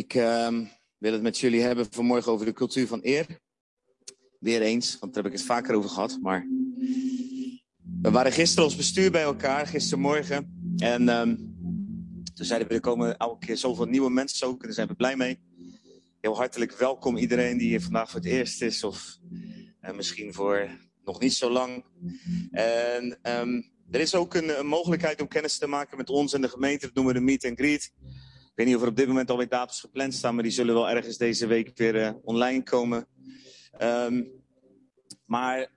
Ik ehm, wil het met jullie hebben vanmorgen over de cultuur van eer. Weer eens, want daar heb ik het vaker over gehad. Maar we waren gisteren als bestuur bij elkaar, gistermorgen. En um, toen zeiden we, er komen elke keer zoveel nieuwe mensen ook. En daar zijn we blij mee. Heel hartelijk welkom iedereen die hier vandaag voor het eerst is. Of uh, misschien voor nog niet zo lang. En um, er is ook een, een, mogelijkheid om kennis te maken met ons en de gemeente. Dat noemen we de meet and greet. Weet niet of er op dit moment alweer datums gepland staan, maar die zullen wel ergens deze week weer uh, online komen. Um, maar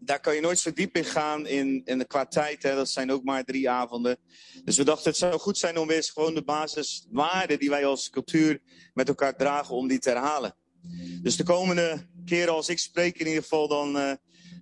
daar kan je nooit zo diep in gaan in, in de qua tijd. Hè. Dat zijn ook maar drie avonden. Dus we dachten het zou goed zijn om weer eens gewoon de basiswaarden die wij als cultuur met elkaar dragen, om die te herhalen. Dus de komende keren als ik spreek in ieder geval, dan uh,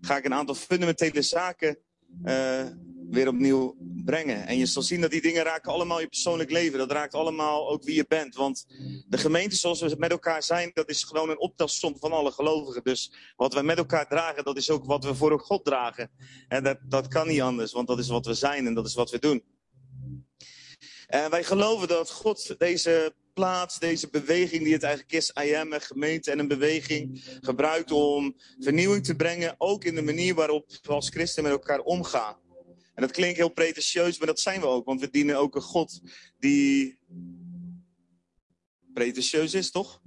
ga ik een aantal fundamentele zaken uh, weer opnieuw brengen. En je zal zien dat die dingen raken allemaal je persoonlijk leven. Dat raakt allemaal ook wie je bent. Want de gemeente zoals we met elkaar zijn, dat is gewoon een optelsom van alle gelovigen. Dus wat wij met elkaar dragen, dat is ook wat we voor God dragen. En dat, dat kan niet anders, want dat is wat we zijn en dat is wat we doen. En wij geloven dat God deze plaats, deze beweging die het eigenlijk is, IM, een gemeente en een beweging, gebruikt om vernieuwing te brengen, ook in de manier waarop we als christen met elkaar omgaan. En dat klinkt heel pretentieus, maar dat zijn we ook, want we dienen ook een God die pretentieus is, toch?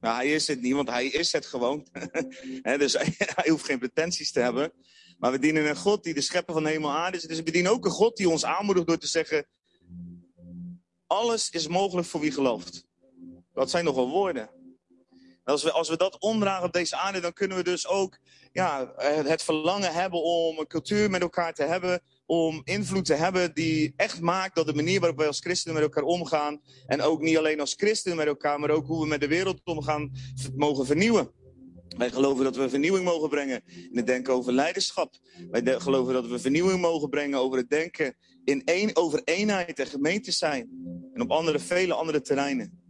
Nou, hij is het niet, want hij is het gewoon. dus hij, hoeft geen pretenties te hebben. Maar we dienen een God die de schepper van hemel aarde is. Dus we dienen ook een God die ons aanmoedigt door te zeggen... Alles is mogelijk voor wie gelooft. Dat zijn nogal woorden. Als we, als we dat omdragen op deze aarde, dan kunnen we dus ook ja, het verlangen hebben om een cultuur met elkaar te hebben. Om invloed te hebben die echt maakt dat de manier waarop wij als christenen met elkaar omgaan. En ook niet alleen als christenen met elkaar, maar ook hoe we met de wereld omgaan, mogen vernieuwen. Wij geloven dat we vernieuwing mogen brengen in het denken over leiderschap. Wij geloven dat we vernieuwing mogen brengen over het denken in één, over eenheid en gemeente zijn. En op andere, vele andere terreinen.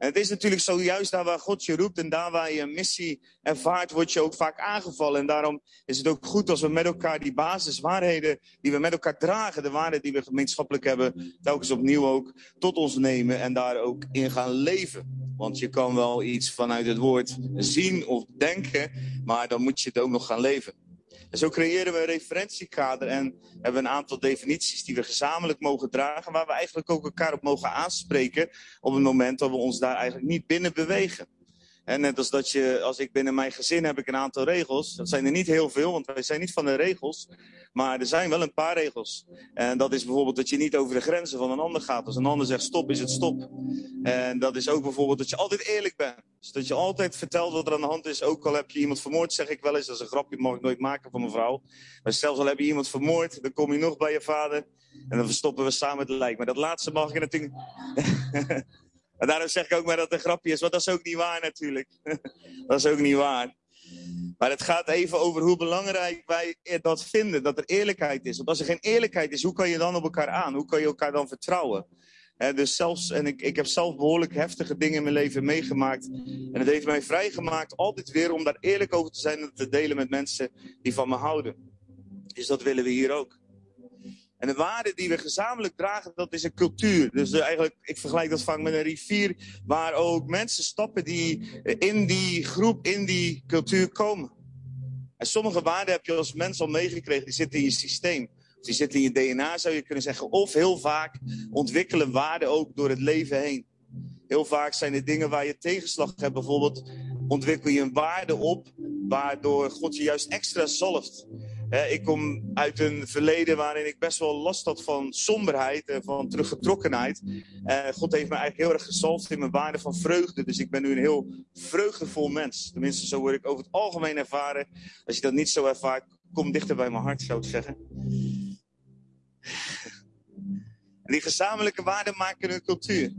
En het is natuurlijk zo, juist daar waar God je roept en daar waar je een missie ervaart, word je ook vaak aangevallen. En daarom is het ook goed als we met elkaar die basiswaarheden die we met elkaar dragen, de waarden die we gemeenschappelijk hebben, telkens opnieuw ook tot ons nemen en daar ook in gaan leven. Want je kan wel iets vanuit het woord zien of denken, maar dan moet je het ook nog gaan leven. En zo creëren we een referentiekader en hebben een aantal definities die we gezamenlijk mogen dragen, waar we eigenlijk ook elkaar op mogen aanspreken op het moment dat we ons daar eigenlijk niet binnen bewegen. En net als dat je, als ik binnen mijn gezin heb ik een aantal regels. Dat zijn er niet heel veel, want wij zijn niet van de regels. Maar er zijn wel een paar regels. En dat is bijvoorbeeld dat je niet over de grenzen van een ander gaat. Als een ander zegt stop, is het stop. En dat is ook bijvoorbeeld dat je altijd eerlijk bent. Dus dat je altijd vertelt wat er aan de hand is. Ook al heb je iemand vermoord, zeg ik wel eens. Dat is een grapje, mag ik nooit maken van mijn vrouw. Maar zelfs al heb je iemand vermoord, dan kom je nog bij je vader. En dan verstoppen we samen het lijk. Maar dat laatste mag je natuurlijk... En daarom zeg ik ook maar dat het een grapje is, want dat is ook niet waar natuurlijk. dat is ook niet waar. Maar het gaat even over hoe belangrijk wij dat vinden, dat er eerlijkheid is. Want als er geen eerlijkheid is, hoe kan je dan op elkaar aan? Hoe kan je elkaar dan vertrouwen? dus zelfs, en ik, ik heb zelf behoorlijk heftige dingen in mijn leven meegemaakt. En het heeft mij vrijgemaakt altijd weer om daar eerlijk over te zijn en te delen met mensen die van me houden. Dus dat willen we hier ook. En de waarde die we gezamenlijk dragen, dat is een cultuur. Dus uh, eigenlijk, ik vergelijk dat vaak met een rivier, waar ook mensen stappen die in die groep, in die cultuur komen. En sommige waarden heb je als mens al meegekregen, die zitten in je systeem. Die zitten in je DNA, zou je kunnen zeggen. Of heel vaak ontwikkelen waarden ook door het leven heen. Heel vaak zijn er dingen waar je tegenslag hebt. Bijvoorbeeld ontwikkel je een waarde op, waardoor God je juist extra zalft ik kom uit een verleden waarin ik best wel last had van somberheid en van teruggetrokkenheid. God heeft me eigenlijk heel erg gezalfd in mijn waarde van vreugde. Dus ik ben nu een heel vreugdevol mens. Tenminste, zo word ik over het algemeen ervaren. Als je dat niet zo ervaart, kom dichter bij mijn hart, zou ik zeggen. En die gezamenlijke waarden maken een cultuur.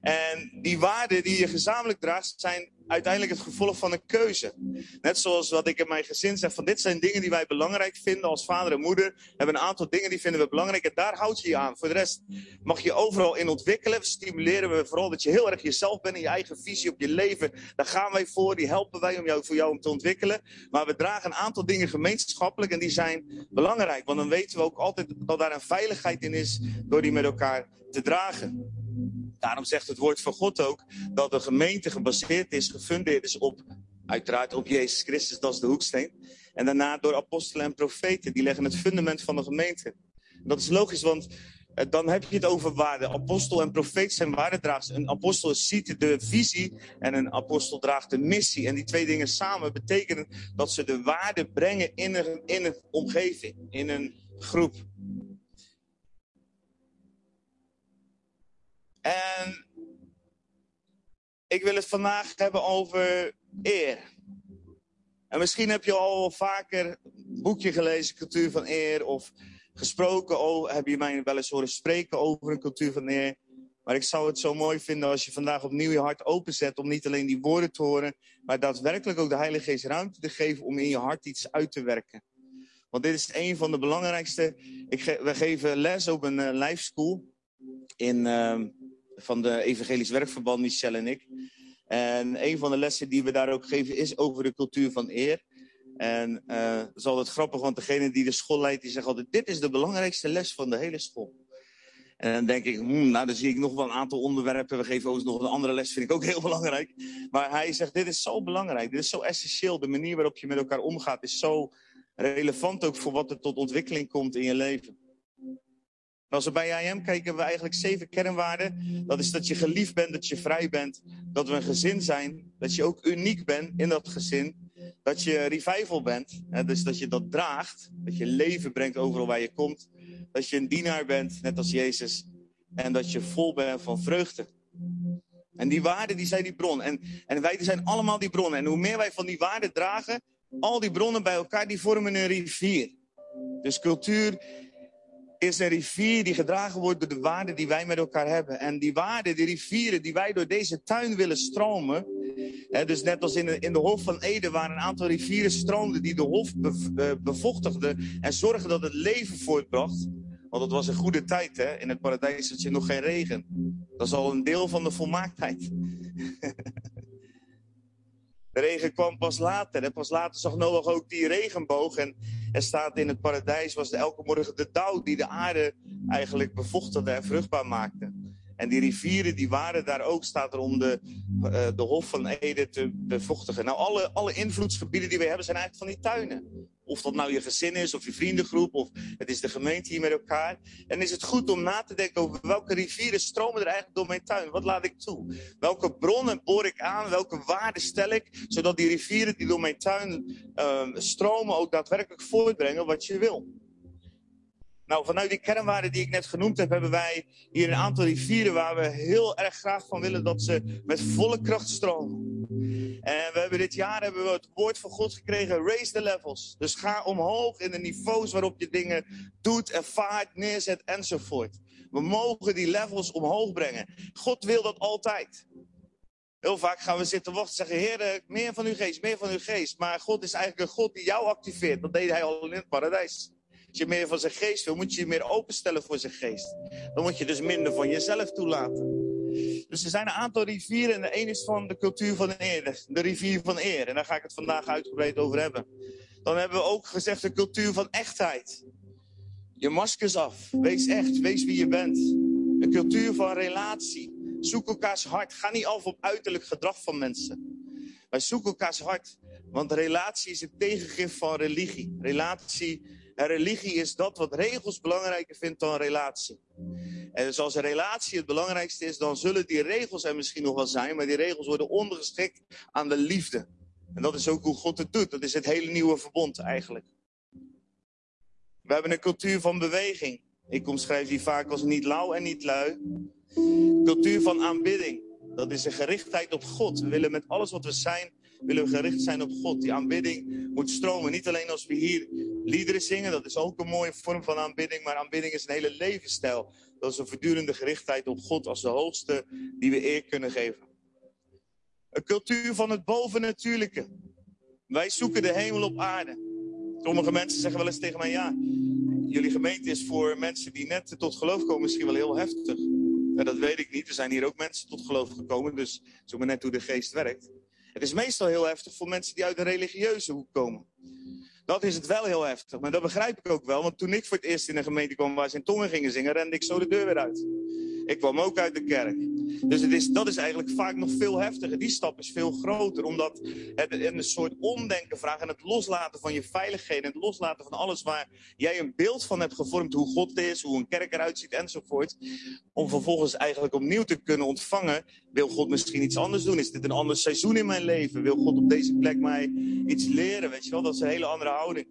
En die waarden die je gezamenlijk draagt, zijn uiteindelijk het gevolg van een keuze. Net zoals wat ik in mijn gezin zeg, van dit zijn dingen die wij belangrijk vinden als vader en moeder. We hebben een aantal dingen die vinden we belangrijk en daar houd je je aan. Voor de rest mag je overal in ontwikkelen. Stimuleren we vooral dat je heel erg jezelf bent en je eigen visie op je leven. Daar gaan wij voor, die helpen wij om jou, voor jou om te ontwikkelen. Maar we dragen een aantal dingen gemeenschappelijk en die zijn belangrijk. Want dan weten we ook altijd dat daar een veiligheid in is door die met elkaar te dragen. Daarom zegt het woord van God ook dat de gemeente gebaseerd is, gefundeerd is op, uiteraard op Jezus Christus, dat is de hoeksteen. En daarna door apostelen en profeten, die leggen het fundament van de gemeente. Dat is logisch, want eh, dan heb je het over waarde. Apostel en profeet zijn waardedragers. Een apostel ziet de visie en een apostel draagt de missie. En die twee dingen samen betekenen dat ze de waarde brengen in een, in een omgeving, in een groep. En ik wil het vandaag hebben over eer. En misschien heb je al vaker een boekje gelezen, Cultuur van Eer, of gesproken, oh, heb je mij wel eens horen spreken over een cultuur van eer. Maar ik zou het zo mooi vinden als je vandaag opnieuw je hart openzet om niet alleen die woorden te horen, maar daadwerkelijk ook de Heilige Geest ruimte te geven om in je hart iets uit te werken. Want dit is een van de belangrijkste. Ik we geven les op een uh, in, uh, van de Evangelisch Werkverband, Michel en ik. En een van de lessen die we daar ook geven is over de cultuur van eer. En uh, dat is altijd grappig, want degene die de school leidt, die zegt altijd, dit is de belangrijkste les van de hele school. En dan denk ik, hmm, nou dan zie ik nog wel een aantal onderwerpen. We geven ook nog een andere les, vind ik ook heel belangrijk. Maar hij zegt, dit is zo belangrijk, dit is zo essentieel. De manier waarop je met elkaar omgaat is zo relevant ook voor wat er tot ontwikkeling komt in je leven. Als we bij IM kijken, hebben we eigenlijk zeven kernwaarden. Dat is dat je geliefd bent, dat je vrij bent, dat we een gezin zijn, dat je ook uniek bent in dat gezin, dat je revival bent, hè, dus dat je dat draagt, dat je leven brengt overal waar je komt, dat je een dienaar bent, net als Jezus, en dat je vol bent van vreugde. En die waarden, die zijn die bron. En, en wij zijn allemaal die bronnen. En hoe meer wij van die waarden dragen, al die bronnen bij elkaar, die vormen een rivier. Dus cultuur is een rivier die gedragen wordt door de waarden die wij met elkaar hebben. En die waarden, die rivieren die wij door deze tuin willen stromen. Hè, dus net als in de, in de Hof van Eden, waar een aantal rivieren stroomden die de Hof be, bevochtigden en zorgden dat het leven voortbracht. Want het was een goede tijd, hè? In het paradijs had je nog geen regen. Dat is al een deel van de volmaaktheid. De regen kwam pas later. En pas later zag Noach ook die regenboog. En er staat in het paradijs was elke morgen de dauw die de aarde eigenlijk bevochtigde en vruchtbaar maakte. En die rivieren die waren daar ook, staat er om de, uh, de Hof van Ede te bevochtigen. Nou, alle, alle invloedsgebieden die we hebben zijn eigenlijk van die tuinen. Of dat nou je gezin is, of je vriendengroep, of het is de gemeente hier met elkaar. En is het goed om na te denken over welke rivieren stromen er eigenlijk door mijn tuin? Wat laat ik toe? Welke bronnen boor ik aan? Welke waarden stel ik? Zodat die rivieren die door mijn tuin uh, stromen ook daadwerkelijk voortbrengen wat je wil. Nou, vanuit die kernwaarden die ik net genoemd heb, hebben wij hier een aantal rivieren waar we heel erg graag van willen dat ze met volle kracht stromen. En we hebben dit jaar hebben we het woord van God gekregen, raise the levels. Dus ga omhoog in de niveaus waarop je dingen doet en vaart, neerzet enzovoort. We mogen die levels omhoog brengen. God wil dat altijd. Heel vaak gaan we zitten wachten en zeggen, Heer, meer van uw geest, meer van uw geest. Maar God is eigenlijk een God die jou activeert. Dat deed hij al in het paradijs. Als je meer van zijn geest wil, moet je je meer openstellen voor zijn geest. Dan moet je dus minder van jezelf toelaten. Dus er zijn een aantal rivieren en de een is van de cultuur van de eer. De rivier van eer. En daar ga ik het vandaag uitgebreid over hebben. Dan hebben we ook gezegd de cultuur van echtheid. Je maskers af. Wees echt. Wees wie je bent. Een cultuur van relatie. Zoek elkaars hart. Ga niet af op uiterlijk gedrag van mensen. Wij zoeken elkaars hart. Want relatie is het tegengif van religie. Relatie en religie is dat wat regels belangrijker vindt dan relatie. En dus als relatie het belangrijkste is, dan zullen die regels er misschien nog wel zijn, maar die regels worden ondergeschikt aan de liefde. En dat is ook hoe God het doet. Dat is het hele nieuwe verbond eigenlijk. We hebben een cultuur van beweging. Ik omschrijf die vaak als niet lauw en niet lui. Cultuur van aanbidding. Dat is een gerichtheid op God. We willen met alles wat we zijn willen we gericht zijn op God. Die aanbidding moet stromen. Niet alleen als we hier liederen zingen, dat is ook een mooie vorm van aanbidding, maar aanbidding is een hele levensstijl. Dat is een voortdurende gerichtheid op God als de hoogste die we eer kunnen geven. Een cultuur van het bovennatuurlijke. Wij zoeken de hemel op aarde. Sommige mensen zeggen wel eens tegen mij, ja, jullie gemeente is voor mensen die net tot geloof komen misschien wel heel heftig. En dat weet ik niet. Er zijn hier ook mensen tot geloof gekomen, dus zoek maar net hoe de geest werkt. Het is meestal heel heftig voor mensen die uit een religieuze hoek komen. Dat is het wel heel heftig, maar dat begrijp ik ook wel. Want toen ik voor het eerst in een gemeente kwam waar ze in tongen gingen zingen, rende ik zo de deur weer uit. Ik kwam ook uit de kerk. Dus het is, dat is eigenlijk vaak nog veel heftiger. Die stap is veel groter, omdat het een soort omdenken vraagt en het loslaten van je veiligheden, het loslaten van alles waar jij een beeld van hebt gevormd, hoe God is, hoe een kerk eruit ziet enzovoort. Om vervolgens eigenlijk opnieuw te kunnen ontvangen, wil God misschien iets anders doen? Is dit een ander seizoen in mijn leven? Wil God op deze plek mij iets leren? Weet je wel, dat is een hele andere houding.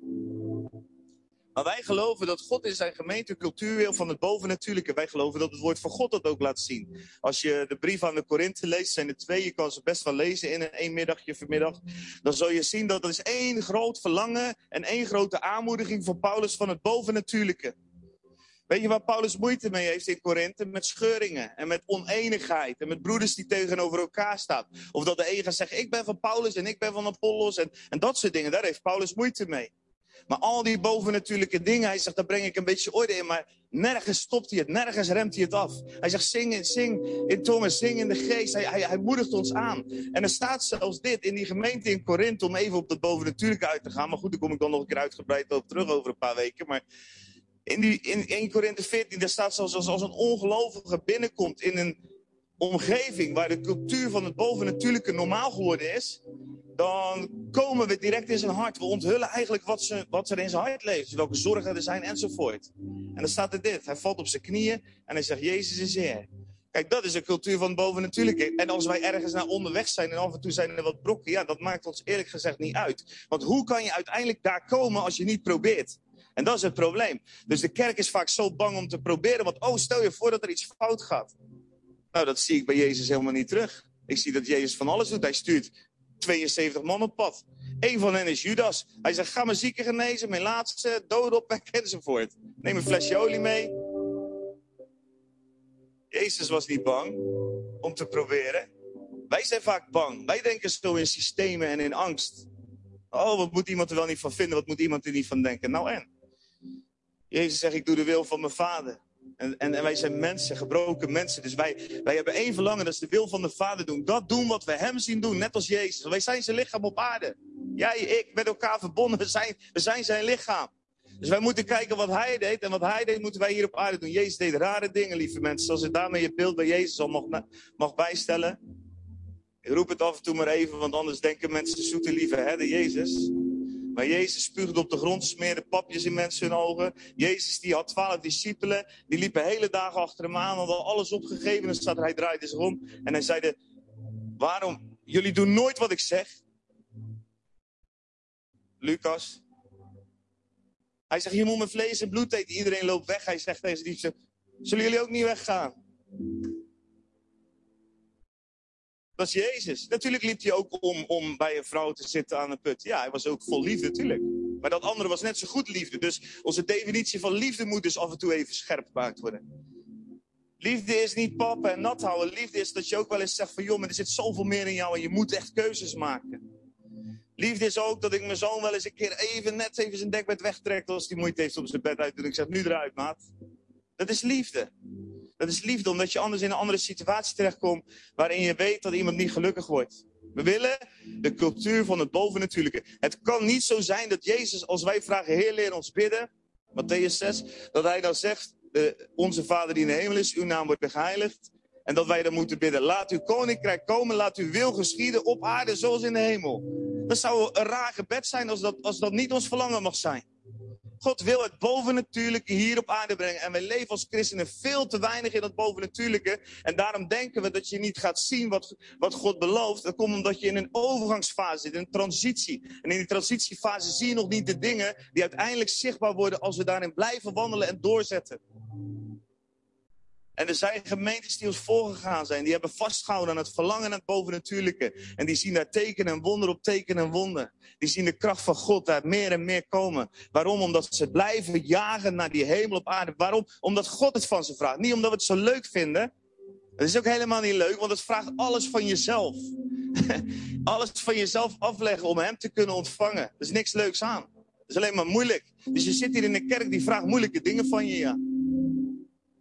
Maar wij geloven dat God in zijn gemeente cultuur wil van het bovennatuurlijke. Wij geloven dat het woord van God dat ook laat zien. Als je de brief aan de Korinthe leest, zijn er twee. Je kan ze best wel lezen in een één middagje vanmiddag. Dan zul je zien dat er is één groot verlangen en één grote aanmoediging van Paulus van het bovennatuurlijke. Weet je waar Paulus moeite mee heeft in Korinthe? Met scheuringen en met oneenigheid en met broeders die tegenover elkaar staan. Of dat de een gaat zeggen, ik ben van Paulus en ik ben van Apollos en, en dat soort dingen. Daar heeft Paulus moeite mee. Maar al die bovennatuurlijke dingen, hij zegt, daar breng ik een beetje orde in. Maar nergens stopt hij het, nergens remt hij het af. Hij zegt, zing, zing in tongen, zing in de geest. Hij, hij, hij moedigt ons aan. En er staat zelfs dit in die gemeente in Korinthe, om even op dat bovennatuurlijke uit te gaan. Maar goed, daar kom ik dan nog een keer uitgebreid op terug over een paar weken. Maar in, die, in 1 Korinthe 14, daar staat zelfs als, als een ongelovige binnenkomt in een omgeving waar de cultuur van het bovennatuurlijke normaal geworden is dan komen we direct in zijn hart. We onthullen eigenlijk wat, ze, wat er in zijn hart leeft. Welke zorgen er zijn enzovoort. En dan staat er dit. Hij valt op zijn knieën en hij zegt, Jezus is Heer. Kijk, dat is een cultuur van bovennatuurlijke. En als wij ergens naar onderweg zijn en af en toe zijn er wat brokken, ja, dat maakt ons eerlijk gezegd niet uit. Want hoe kan je uiteindelijk daar komen als je niet probeert? En dat is het probleem. Dus de kerk is vaak zo bang om te proberen, want oh, stel je voor dat er iets fout gaat. Nou, dat zie ik bij Jezus helemaal niet terug. Ik zie dat Jezus van alles doet. Hij stuurt 72 man op pad. Eén van hen is Judas. Hij zegt, ga mijn zieken genezen, mijn laatste, dood op enzovoort. Neem een flesje olie mee. Jezus was niet bang om te proberen. Wij zijn vaak bang. Wij denken zo in systemen en in angst. Oh, wat moet iemand er wel niet van vinden? Wat moet iemand er niet van denken? Nou en? Jezus zegt, ik doe de wil van mijn vader. En, en, wij zijn mensen, gebroken mensen. Dus wij, wij hebben één verlangen, dat is de wil van de Vader doen. Dat doen wat we Hem zien doen, net als Jezus. Wij zijn zijn lichaam op aarde. Jij, ik, met elkaar verbonden. We zijn, we zijn zijn lichaam. Dus wij moeten kijken wat Hij deed. En wat Hij deed, moeten wij hier op aarde doen. Jezus deed rare dingen, lieve mensen. Als je daarmee je beeld bij Jezus al mag, mag bijstellen. Ik roep het af en toe maar even, want anders denken mensen zoete lieve herder Jezus. Maar Jezus spuugde op de grond, smeerde papjes in mensen hun ogen. Jezus die had twaalf discipelen, die liepen hele dagen achter hem aan, hadden alles opgegeven. En staat hij draaide zich om en hij zeide, waarom, jullie doen nooit wat ik zeg. Lucas. Hij zegt, je moet mijn vlees en bloed eten. Iedereen loopt weg. Hij zegt tegen zijn diepste, zullen jullie ook niet weggaan? Dat is Jezus. Natuurlijk liep hij ook om, om bij een vrouw te zitten aan een put. Ja, hij was ook vol liefde, natuurlijk. Maar dat andere was net zo goed liefde. Dus onze definitie van liefde moet dus af en toe even scherp gemaakt worden. Liefde is niet pappen en nat houden. Liefde is dat je ook wel eens zegt van... joh, maar er zit zoveel meer in jou en je moet echt keuzes maken. Liefde is ook dat ik mijn zoon wel eens een keer even net even zijn dekbed wegtrek... als hij moeite heeft om zijn bed uit te doen. Ik zeg, nu eruit, maat. Dat is liefde. Dat is liefde, omdat je anders in een andere situatie terechtkomt waarin je weet dat iemand niet gelukkig wordt. We willen de cultuur van het bovennatuurlijke. Het kan niet zo zijn dat Jezus, als wij vragen, Heer, leer ons bidden, Matthäus 6, dat hij dan zegt, onze Vader die in de hemel is, uw naam wordt geheiligd. En dat wij dan moeten bidden, laat uw koninkrijk komen, laat uw wil geschieden op aarde zoals in de hemel. Dat zou een raar gebed zijn als dat, als dat niet ons verlangen mag zijn. God wil het bovennatuurlijke hier op aarde brengen. En wij leven als christenen veel te weinig in dat bovennatuurlijke. En daarom denken we dat je niet gaat zien wat, wat God belooft. Dat komt omdat je in een overgangsfase zit, in een transitie. En in die transitiefase zie je nog niet de dingen die uiteindelijk zichtbaar worden als we daarin blijven wandelen en doorzetten. En er zijn gemeentes die ons voorgegaan zijn. Die hebben vastgehouden aan het verlangen naar het bovennatuurlijke. En die zien daar teken en wonder op teken en wonder. Die zien de kracht van God daar meer en meer komen. Waarom? Omdat ze blijven jagen naar die hemel op aarde. Waarom? Omdat God het van ze vraagt. Niet omdat we het zo leuk vinden. Het is ook helemaal niet leuk, want het vraagt alles van jezelf. alles van jezelf afleggen om hem te kunnen ontvangen. Er is niks leuks aan. Het is alleen maar moeilijk. Dus je zit hier in de kerk die vraagt moeilijke dingen van je. Ja,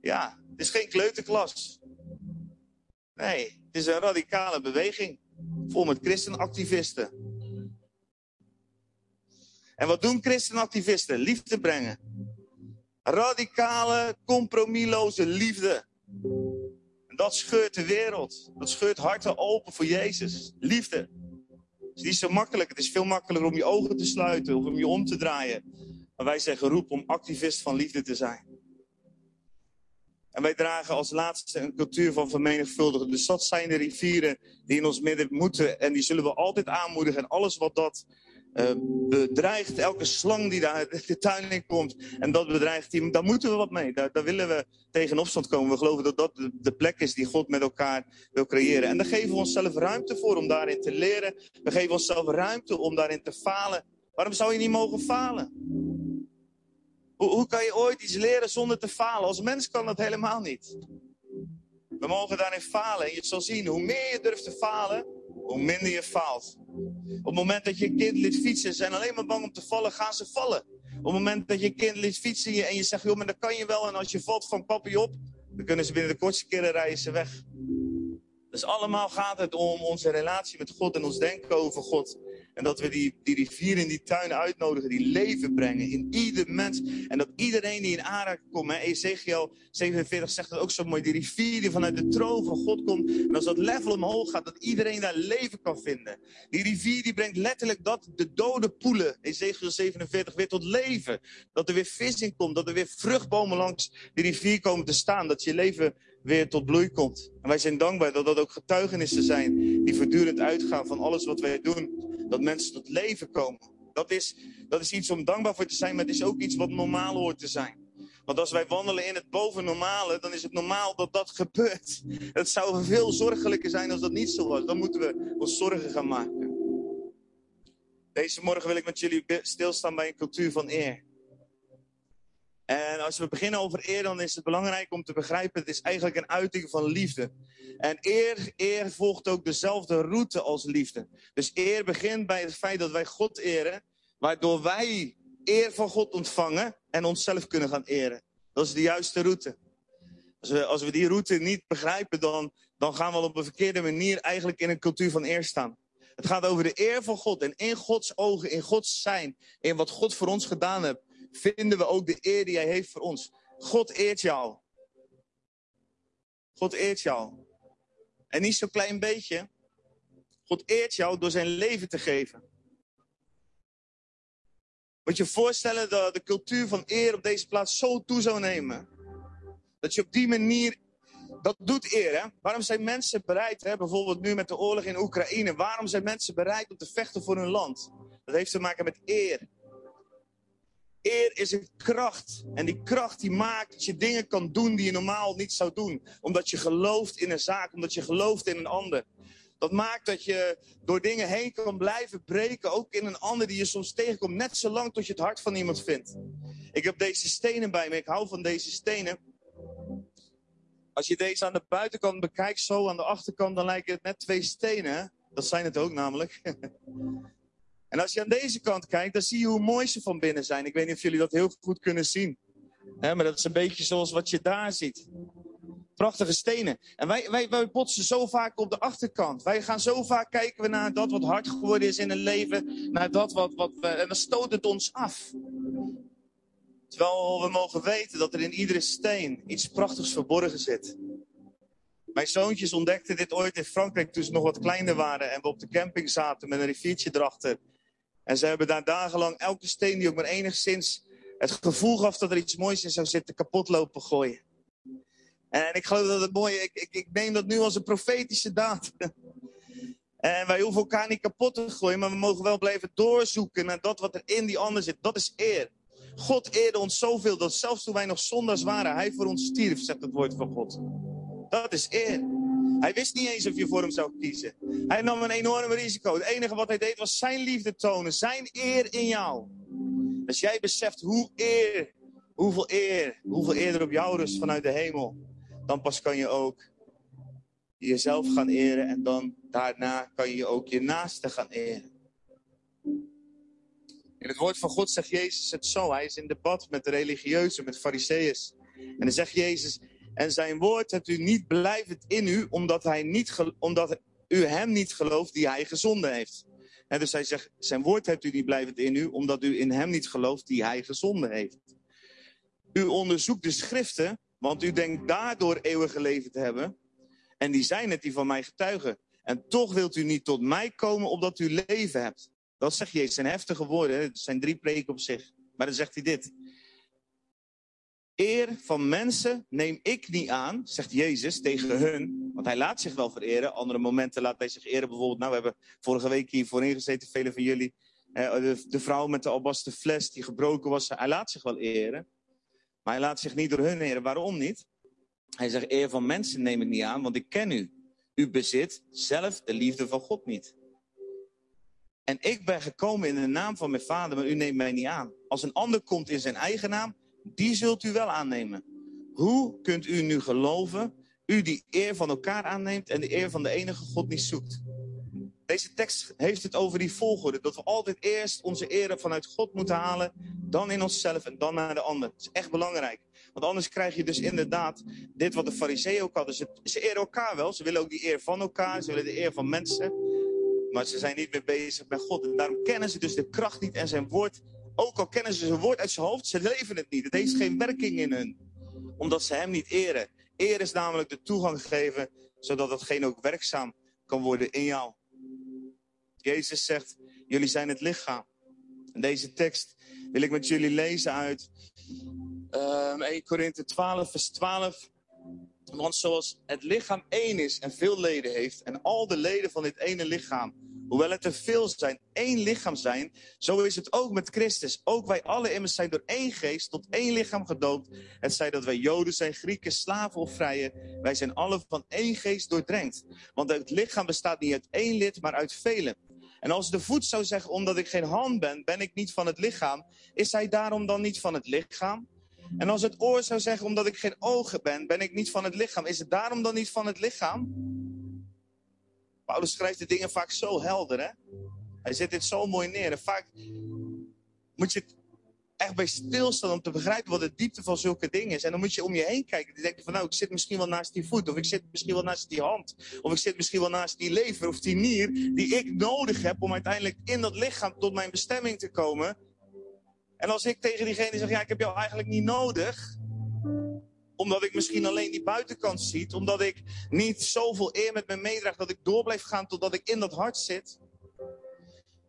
ja het is geen kleuterklas. Nee, het is een radicale beweging. Vol met christenactivisten. En wat doen christenactivisten? Liefde brengen. Radicale, compromisloze liefde. dat scheurt de wereld. Dat scheurt harten open voor Jezus. Liefde. Het is niet zo makkelijk. Het is veel makkelijker om je ogen te sluiten of om je om te draaien. Maar wij zijn geroepen om activist van liefde te zijn. En wij dragen als laatste een cultuur van vermenigvuldigen. Dus dat zijn de rivieren die in ons midden moeten. En die zullen we altijd aanmoedigen. En alles wat dat uh, bedreigt, elke slang die daar de tuin in komt. En dat bedreigt, die, daar moeten we wat mee. Daar, willen we tegen opstand komen. We geloven dat dat de, de, plek is die God met elkaar wil creëren. En daar geven we onszelf ruimte voor om daarin te leren. We geven onszelf ruimte om daarin te falen. Waarom zou je niet mogen falen? Hoe, kan je ooit iets leren zonder te falen? Als mens kan dat helemaal niet. We mogen daarin falen. En je zal zien, hoe meer je durft te falen, hoe minder je faalt. Op het moment dat je kind liet fietsen, zijn alleen maar bang om te vallen, gaan ze vallen. Op het moment dat je kind liet fietsen en je zegt, joh, maar dat kan je wel. En als je valt van papi op, dan kunnen ze binnen de kortste keren rijden ze weg. Dus allemaal gaat het om onze relatie met God en ons denken over God. En dat we die, die rivieren in die tuinen uitnodigen, die leven brengen in ieder mens. En dat iedereen die in aanraking komt, hè, Ezekiel 47 zegt dat ook zo mooi, die rivier die vanuit de troon van God komt. En als dat level omhoog gaat, dat iedereen daar leven kan vinden. Die rivier die brengt letterlijk dat de dode poelen, Ezekiel 47, weer tot leven. Dat er weer vis in komt, dat er weer vruchtbomen langs die rivier komen te staan. Dat je leven weer tot bloei komt. En wij zijn dankbaar dat dat ook getuigenissen zijn die voortdurend uitgaan van alles wat wij doen. Dat mensen tot leven komen. Dat is, dat is iets om dankbaar voor te zijn, maar het is ook iets wat normaal hoort te zijn. Want als wij wandelen in het bovennormale, dan is het normaal dat dat gebeurt. Het zou veel zorgelijker zijn als dat niet zo was. Dan moeten we ons zorgen gaan maken. Deze morgen wil ik met jullie stilstaan bij een cultuur van eer. En als we beginnen over eer, dan is het belangrijk om te begrijpen, het is eigenlijk een uiting van liefde. En eer, eer volgt ook dezelfde route als liefde. Dus eer begint bij het feit dat wij God eren, waardoor wij eer van God ontvangen en onszelf kunnen gaan eren. Dat is de juiste route. Als we, als we die route niet begrijpen, dan, dan gaan we op een verkeerde manier eigenlijk in een cultuur van eer staan. Het gaat over de eer van God en in Gods ogen, in Gods zijn, in wat God voor ons gedaan heeft vinden we ook de eer die hij heeft voor ons. God eert jou. God eert jou. En niet zo'n klein beetje. God eert jou door zijn leven te geven. Moet je je voorstellen dat de cultuur van eer op deze plaats zo toe zou nemen. Dat je op die manier, dat doet eer hè. Waarom zijn mensen bereid, hè? bijvoorbeeld nu met de oorlog in Oekraïne. Waarom zijn mensen bereid om te vechten voor hun land? Dat heeft te maken met eer. Eer is een kracht. En die kracht die maakt dat je dingen kan doen die je normaal niet zou doen. Omdat je gelooft in een zaak, omdat je gelooft in een ander. Dat maakt dat je door dingen heen kan blijven breken, ook in een ander die je soms tegenkomt, net zolang tot je het hart van iemand vindt. Ik heb deze stenen bij me, ik hou van deze stenen. Als je deze aan de buitenkant bekijkt, zo aan de achterkant, dan lijken het net twee stenen. Dat zijn het ook namelijk. En als je aan deze kant kijkt, dan zie je hoe mooi ze van binnen zijn. Ik weet niet of jullie dat heel goed kunnen zien. maar dat is een beetje zoals wat je daar ziet. Prachtige stenen. En wij, wij, wij botsen zo vaak op de achterkant. Wij gaan zo vaak kijken we naar dat wat hard geworden is in het leven. Naar dat wat, wat we, en dan stoot het ons af. Terwijl we mogen weten dat er in iedere steen iets prachtigs verborgen zit. Mijn zoontjes ontdekten dit ooit in Frankrijk toen ze nog wat kleiner waren. En we op de camping zaten met een riviertje erachter. En ze hebben daar dagenlang elke steen die ook maar enigszins het gevoel gaf dat er iets moois in zou zitten, kapot lopen gooien. En ik geloof dat het mooie, ik, ik, ik neem dat nu als een profetische daad. En wij hoeven elkaar niet kapot te gooien, maar we mogen wel blijven doorzoeken naar dat wat er in die ander zit. Dat is eer. God eerde ons zoveel dat zelfs toen wij nog zondags waren, hij voor ons stierf, zegt het woord van God. Dat is eer. Hij wist niet eens of je voor hem zou kiezen. Hij nam een enorm risico. Het enige wat hij deed was zijn liefde tonen, zijn eer in jou. Als jij beseft hoe eer, hoeveel eer, hoeveel eer er op jou rust vanuit de hemel, dan pas kan je ook jezelf gaan eren en dan daarna kan je ook je naaste gaan eren. In het woord van God zegt Jezus het zo. Hij is in debat met de religieuzen, met fariseeërs. En dan zegt Jezus, en zijn woord hebt u niet blijvend in u, omdat, hij niet omdat u hem niet gelooft die hij gezonden heeft. En dus hij zegt, zijn woord hebt u niet blijvend in u, omdat u in hem niet gelooft die hij gezonden heeft. U onderzoekt de schriften, want u denkt daardoor eeuwige leven te hebben. En die zijn het die van mij getuigen. En toch wilt u niet tot mij komen opdat u leven hebt. Dat zegt Jezus. zijn heftige woorden. Het zijn drie preken op zich. Maar dan zegt hij dit. Eer van mensen neem ik niet aan, zegt Jezus tegen hun. Want hij laat zich wel vereren. Andere momenten laat hij zich eren. Bijvoorbeeld, nou, we hebben vorige week hier voorin gezeten, velen van jullie. De, de vrouw met de albasten fles die gebroken was. Hij laat zich wel eren. Maar hij laat zich niet door hun eren. Waarom niet? Hij zegt, eer van mensen neem ik niet aan, want ik ken u. U bezit zelf de liefde van God niet. En ik ben gekomen in de naam van mijn vader, maar u neemt mij niet aan. Als een ander komt in zijn eigen naam, die zult u wel aannemen. Hoe kunt u nu geloven, u die eer van elkaar aanneemt en de eer van de enige God niet zoekt? Deze tekst heeft het over die volgorde. Dat we altijd eerst onze ere vanuit God moeten halen. Dan in onszelf en dan naar de ander. Dat is echt belangrijk. Want anders krijg je dus inderdaad dit wat de fariseeën ook hadden. Ze, ze eren elkaar wel. Ze willen ook die eer van elkaar. Ze willen de eer van mensen. Maar ze zijn niet meer bezig met God. En daarom kennen ze dus de kracht niet en zijn woord. Ook al kennen ze zijn woord uit zijn hoofd, ze leven het niet. Het heeft geen werking in hun. Omdat ze hem niet eren. Eer is namelijk de toegang geven, zodat hetgeen ook werkzaam kan worden in jou. Jezus zegt, jullie zijn het lichaam. En deze tekst wil ik met jullie lezen uit um, 1 Korinthe 12, vers 12. Want zoals het lichaam één is en veel leden heeft, en al de leden van dit ene lichaam, hoewel het er veel zijn, één lichaam zijn, zo is het ook met Christus. Ook wij alle immers zijn door één geest tot één lichaam gedoopt. Het zij dat wij Joden zijn, Grieken, slaven of vrije, wij zijn alle van één geest doordrenkt. Want het lichaam bestaat niet uit één lid, maar uit velen. En als de voet zou zeggen, omdat ik geen hand ben, ben ik niet van het lichaam, is hij daarom dan niet van het lichaam? En als het oor zou zeggen, omdat ik geen ogen ben, ben ik niet van het lichaam, is het daarom dan niet van het lichaam? Paulus schrijft de dingen vaak zo helder, hè? Hij zet dit zo mooi neer. En vaak moet je echt bij stilstaan om te begrijpen wat de diepte van zulke dingen is. En dan moet je om je heen kijken. Dan denk je van nou, ik zit misschien wel naast die voet. Of ik zit misschien wel naast die hand. Of ik zit misschien wel naast die lever of die nier. Die ik nodig heb om uiteindelijk in dat lichaam tot mijn bestemming te komen. En als ik tegen diegene zeg, ja, ik heb jou eigenlijk niet nodig. Omdat ik misschien alleen die buitenkant ziet. Omdat ik niet zoveel eer met me meedraag dat ik door blijf gaan totdat ik in dat hart zit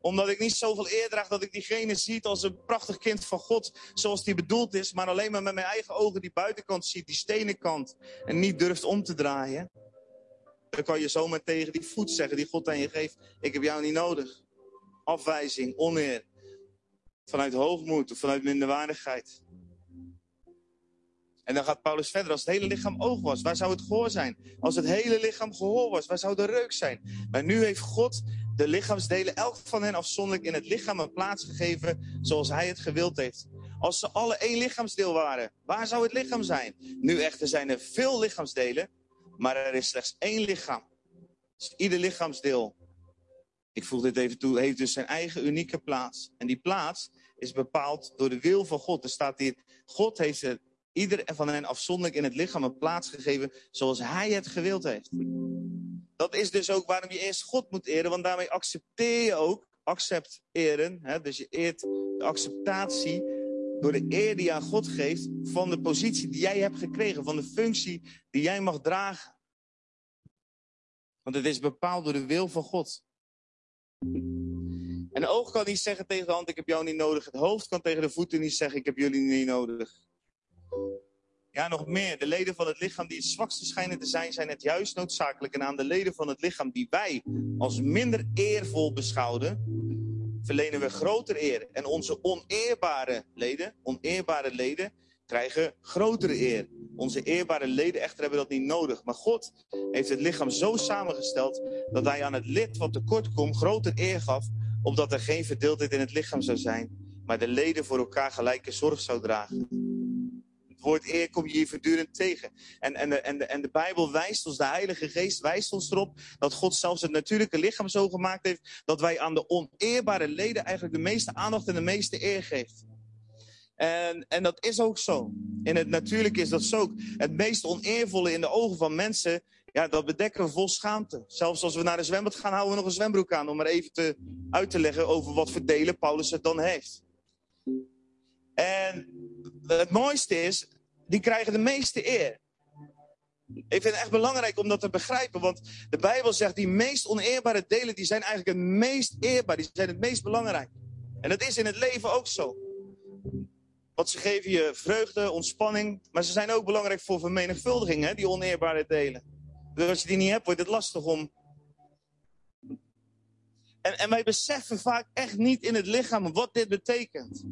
omdat ik niet zoveel eer draag dat ik diegene ziet als een prachtig kind van God, zoals die bedoeld is, maar alleen maar met mijn eigen ogen die buitenkant ziet, die stenen kant, en niet durft om te draaien. Dan kan je zomaar tegen die voet zeggen die God aan je geeft, ik heb jou niet nodig. Afwijzing, oneer, vanuit hoogmoed of vanuit minderwaardigheid. En dan gaat Paulus verder. Als het hele lichaam oog was, waar zou het gehoor zijn? Als het hele lichaam gehoor was, waar zou de reuk zijn? Maar nu heeft God de lichaamsdelen, elk van hen afzonderlijk, in het lichaam een plaats gegeven zoals hij het gewild heeft. Als ze alle één lichaamsdeel waren, waar zou het lichaam zijn? Nu echter zijn er veel lichaamsdelen, maar er is slechts één lichaam. Dus ieder lichaamsdeel, ik voeg dit even toe, heeft dus zijn eigen unieke plaats. En die plaats is bepaald door de wil van God. Er staat hier, God heeft er ieder van hen afzonderlijk in het lichaam een plaats gegeven zoals hij het gewild heeft. Dat is dus ook waarom je eerst God moet eren, want daarmee accepteer je ook, accepteren, hè, dus je eert de acceptatie door de eer die je aan God geeft van de positie die jij hebt gekregen, van de functie die jij mag dragen. Want het is bepaald door de wil van God. En de oog kan niet zeggen tegen de hand, ik heb jou niet nodig. Het hoofd kan tegen de voeten niet zeggen, ik heb jullie niet nodig. Ja, nog meer. De leden van het lichaam die het zwakste schijnen te zijn, zijn het juist noodzakelijk. En aan de leden van het lichaam die wij als minder eervol beschouwden, verlenen we grotere eer. En onze oneerbare leden, oneerbare leden, krijgen grotere eer. Onze eerbare leden echter hebben dat niet nodig. Maar God heeft het lichaam zo samengesteld dat hij aan het lid wat tekort komt groter eer gaf, opdat er geen verdeeldheid in het lichaam zou zijn, maar de leden voor elkaar gelijke zorg zou dragen het woord eer kom je hier voortdurend tegen. En, en, de, en, de, en de Bijbel wijst ons, de Heilige Geest wijst ons erop dat God zelfs het natuurlijke lichaam zo gemaakt heeft dat wij aan de oneerbare leden eigenlijk de meeste aandacht en de meeste eer geeft. En, en dat is ook zo. In het natuurlijke is dat zo. Het meest oneervolle in de ogen van mensen, ja, dat bedekken we vol schaamte. Zelfs als we naar de zwembad gaan, houden we nog een zwembroek aan. Om maar even te, uit te leggen over wat voor delen Paulus het dan heeft. En het mooiste is, die krijgen de meeste eer. Ik vind het echt belangrijk om dat te begrijpen, want de Bijbel zegt die meest oneerbare delen, die zijn eigenlijk het meest eerbaar, die zijn het meest belangrijk. En dat is in het leven ook zo. Want ze geven je vreugde, ontspanning, maar ze zijn ook belangrijk voor vermenigvuldiging, hè, die oneerbare delen. Dus als je die niet hebt, wordt het lastig om. En, en wij beseffen vaak echt niet in het lichaam wat dit betekent.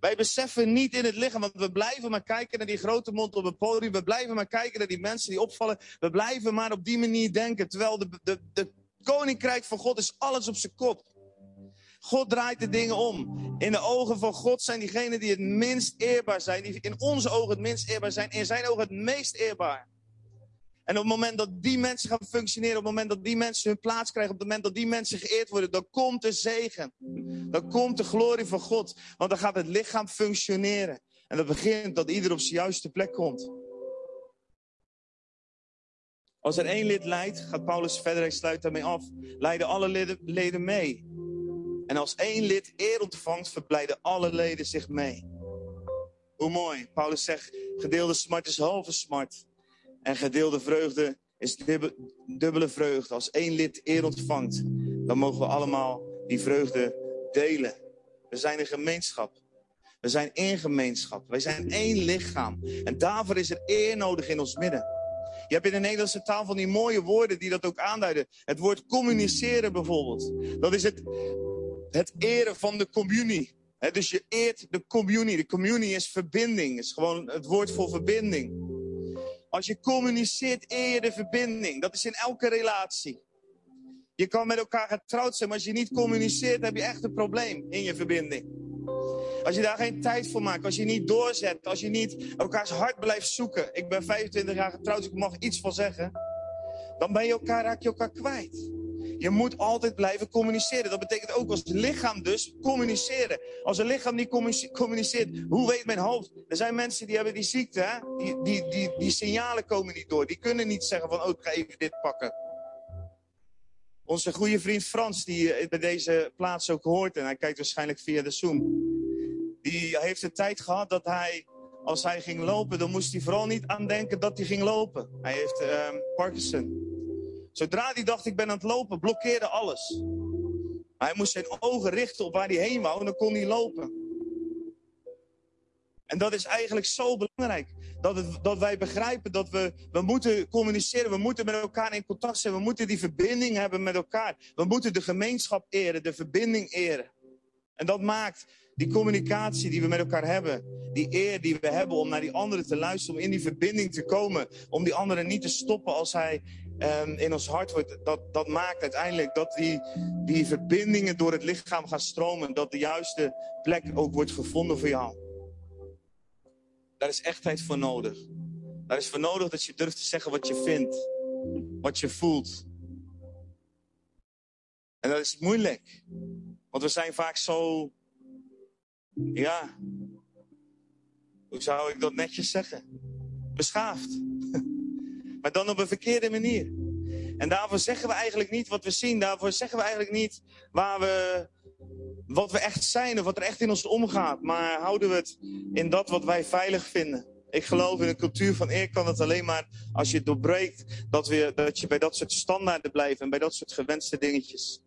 Wij beseffen niet in het lichaam, want we blijven maar kijken naar die grote mond op het podium. We blijven maar kijken naar die mensen die opvallen. We blijven maar op die manier denken. Terwijl de, de, de koninkrijk van God is alles op zijn kop. God draait de dingen om. In de ogen van God zijn diegenen die het minst eerbaar zijn. Die in onze ogen het minst eerbaar zijn. In zijn ogen het meest eerbaar. En op het moment dat die mensen gaan functioneren, op het moment dat die mensen hun plaats krijgen, op het moment dat die mensen geëerd worden, dan komt de zegen. Dan komt de glorie van God. Want dan gaat het lichaam functioneren. En dat begint dat ieder op zijn juiste plek komt. Als er één lid leidt, gaat Paulus verder, hij sluit daarmee af, leiden alle leden, leden mee. En als één lid eer ontvangt, verblijden alle leden zich mee. Hoe mooi. Paulus zegt, gedeelde smart is halve smart. En gedeelde vreugde is dubbele vreugde. Als één lid eer ontvangt, dan mogen we allemaal die vreugde delen. We zijn een gemeenschap. We zijn één gemeenschap. Wij zijn één lichaam. En daarvoor is er eer nodig in ons midden. Je hebt in de Nederlandse taal van die mooie woorden die dat ook aanduiden. Het woord communiceren bijvoorbeeld. Dat is het, het eren van de communie. dus je eert de communie. De communie is verbinding. is gewoon het woord voor verbinding. Als je communiceert, eer je de verbinding. Dat is in elke relatie. Je kan met elkaar getrouwd zijn, maar als je niet communiceert, heb je echt een probleem in je verbinding. Als je daar geen tijd voor maakt, als je niet doorzet, als je niet elkaars hart blijft zoeken. Ik ben 25 jaar getrouwd, dus ik mag iets van zeggen. Dan ben je elkaar, raak je elkaar kwijt. Je moet altijd blijven communiceren. Dat betekent ook als lichaam dus communiceren. Als een lichaam niet communiceert, hoe weet mijn hoofd? Er zijn mensen die hebben die ziekte, hè? Die, die, die, die signalen komen niet door. Die kunnen niet zeggen van, oh, ik ga even dit pakken. Onze goede vriend Frans, die bij deze plaats ook hoort, en hij kijkt waarschijnlijk via de Zoom. Die heeft de tijd gehad dat hij, als hij ging lopen, dan moest hij vooral niet aan denken dat hij ging lopen. Hij heeft uh, Parkinson. Zodra hij dacht, ik ben aan het lopen, blokkeerde alles. Hij moest zijn ogen richten op waar hij heen wou en dan kon hij lopen. En dat is eigenlijk zo belangrijk. Dat, het, dat wij begrijpen dat we, we moeten communiceren. We moeten met elkaar in contact zijn. We moeten die verbinding hebben met elkaar. We moeten de gemeenschap eren, de verbinding eren. En dat maakt die communicatie die we met elkaar hebben. Die eer die we hebben om naar die anderen te luisteren. Om in die verbinding te komen. Om die anderen niet te stoppen als hij um, in ons hart wordt, dat, dat maakt uiteindelijk dat die, die verbindingen door het lichaam gaan stromen. Dat de juiste plek ook wordt gevonden voor jou. Daar is echtheid voor nodig. Daar is voor nodig dat je durft te zeggen wat je vindt. Wat je voelt. En dat is moeilijk. Want we zijn vaak zo, ja, hoe zou ik dat netjes zeggen? Beschaafd. Maar dan op een verkeerde manier. En daarvoor zeggen we eigenlijk niet wat we zien. Daarvoor zeggen we eigenlijk niet waar we, wat we echt zijn of wat er echt in ons omgaat. Maar houden we het in dat wat wij veilig vinden. Ik geloof in een cultuur van eer kan het alleen maar als je het doorbreekt. Dat, we, dat je bij dat soort standaarden blijft en bij dat soort gewenste dingetjes.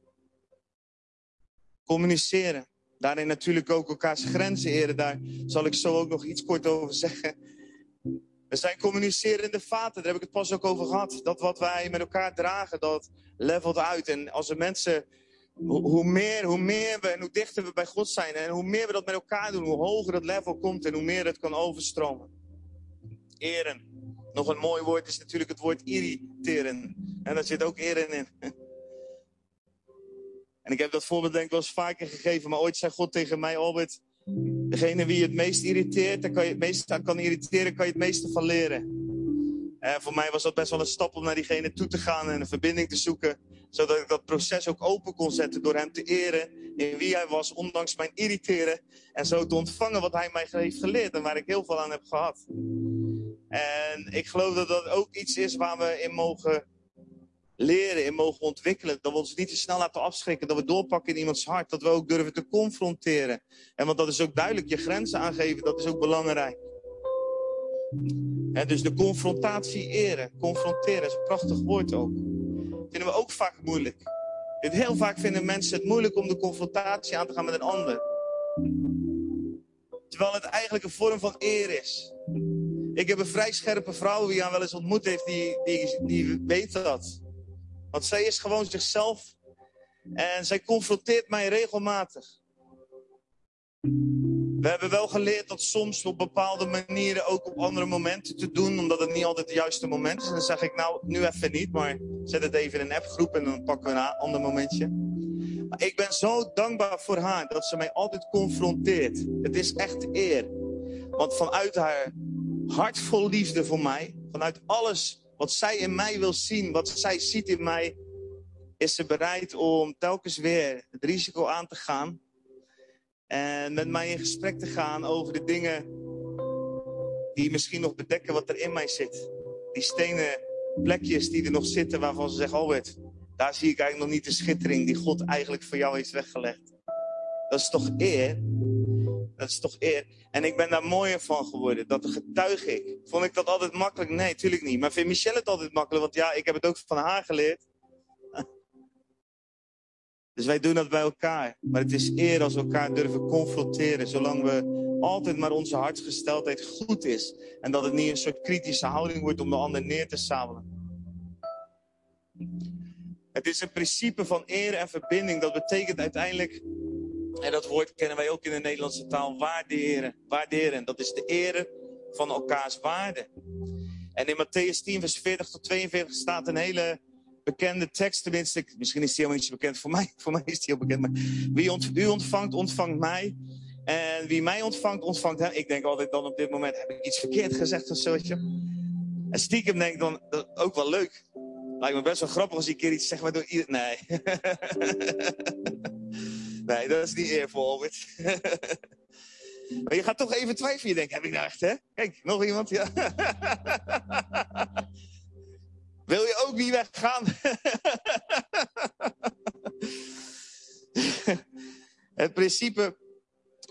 Communiceren. Daarin natuurlijk ook elkaars grenzen eren. Daar zal ik zo ook nog iets kort over zeggen. We zijn communicerende vaten, daar heb ik het pas ook over gehad. Dat wat wij met elkaar dragen, dat levelt uit. En als we mensen, hoe meer, hoe meer we en hoe dichter we bij God zijn... en hoe meer we dat met elkaar doen, hoe hoger dat level komt... en hoe meer het kan overstromen. Eren. Nog een mooi woord is natuurlijk het woord irriteren. En daar zit ook eren in. En ik heb dat voorbeeld denk ik wel eens vaker gegeven, maar ooit zei God tegen mij, Albert... Degene wie je het meest irriteert, daar kan je het meest kan irriteren, kan je het meeste van leren. En voor mij was dat best wel een stap om naar diegene toe te gaan en een verbinding te zoeken. Zodat ik dat proces ook open kon zetten door hem te eren in wie hij was, ondanks mijn irriteren. En zo te ontvangen wat hij mij heeft geleerd en waar ik heel veel aan heb gehad. En ik geloof dat dat ook iets is waar we in mogen leren, in mogen ontwikkelen. Dat we ons niet te snel laten afschrikken. Dat we doorpakken in iemands hart. Dat we ook durven te confronteren. En want dat is ook duidelijk, je grenzen aangeven, dat is ook belangrijk. Hè, dus de confrontatie eren. Confronteren is een prachtig woord ook. Vinden we ook vaak moeilijk. Heel vaak vinden mensen het moeilijk om de confrontatie aan te gaan met een ander. Terwijl het eigenlijk een vorm van eer is. Ik heb een vrij scherpe vrouw die aan wel eens ontmoet heeft, die, die, die weet dat. Want zij is gewoon zichzelf en zij confronteert mij regelmatig. We hebben wel geleerd dat soms op bepaalde manieren ook op andere momenten te doen, omdat het niet altijd het juiste moment is. En dan zeg ik nou, nu even niet, maar zet het even in een appgroep en dan pakken we een ander momentje. Maar ik ben zo dankbaar voor haar dat ze mij altijd confronteert. Het is echt eer. Want vanuit haar hart vol liefde voor mij, vanuit alles wat zij in mij wil zien, wat zij ziet in mij, is ze bereid om telkens weer het risico aan te gaan. En met mij in gesprek te gaan over de dingen die misschien nog bedekken wat er in mij zit. Die stenen plekjes die er nog zitten waarvan ze zeggen, oh daar zie ik eigenlijk nog niet de schittering die God eigenlijk voor jou heeft weggelegd. Dat is toch eer? Dat is toch eer? En ik ben daar mooier van geworden. Dat getuig ik. Vond ik dat altijd makkelijk? Nee, natuurlijk niet. Maar vind Michelle het altijd makkelijk? Want ja, ik heb het ook van haar geleerd. Dus wij doen dat bij elkaar. Maar het is eer als we elkaar durven confronteren. Zolang we altijd maar onze hartsgesteldheid goed is. En dat het niet een soort kritische houding wordt om de ander neer te sabelen. Het is een principe van eer en verbinding. Dat betekent uiteindelijk, en dat woord kennen wij ook in de Nederlandse taal, waarderen. Waarderen. Dat is de ere van elkaars waarde. En in Matthäus 10, vers 40 tot 42 staat een hele bekende tekst. Tenminste, misschien is die helemaal niet bekend voor mij. Voor mij is die heel bekend. Maar wie u ontvangt, ontvangt mij. En wie mij ontvangt, ontvangt hem. Ik denk altijd dan op dit moment, heb ik iets verkeerd gezegd of zo. En stiekem denk ik dan, ook wel leuk. Lijkt me best wel grappig als ik een keer iets zeg maar door ieder... Nee. nee, dat is niet eervol, Albert. maar je gaat toch even twijfelen. Je denkt, heb ik nou echt, hè? Kijk, nog iemand? Ja. Wil je ook niet weggaan? Het principe